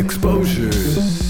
Exposures.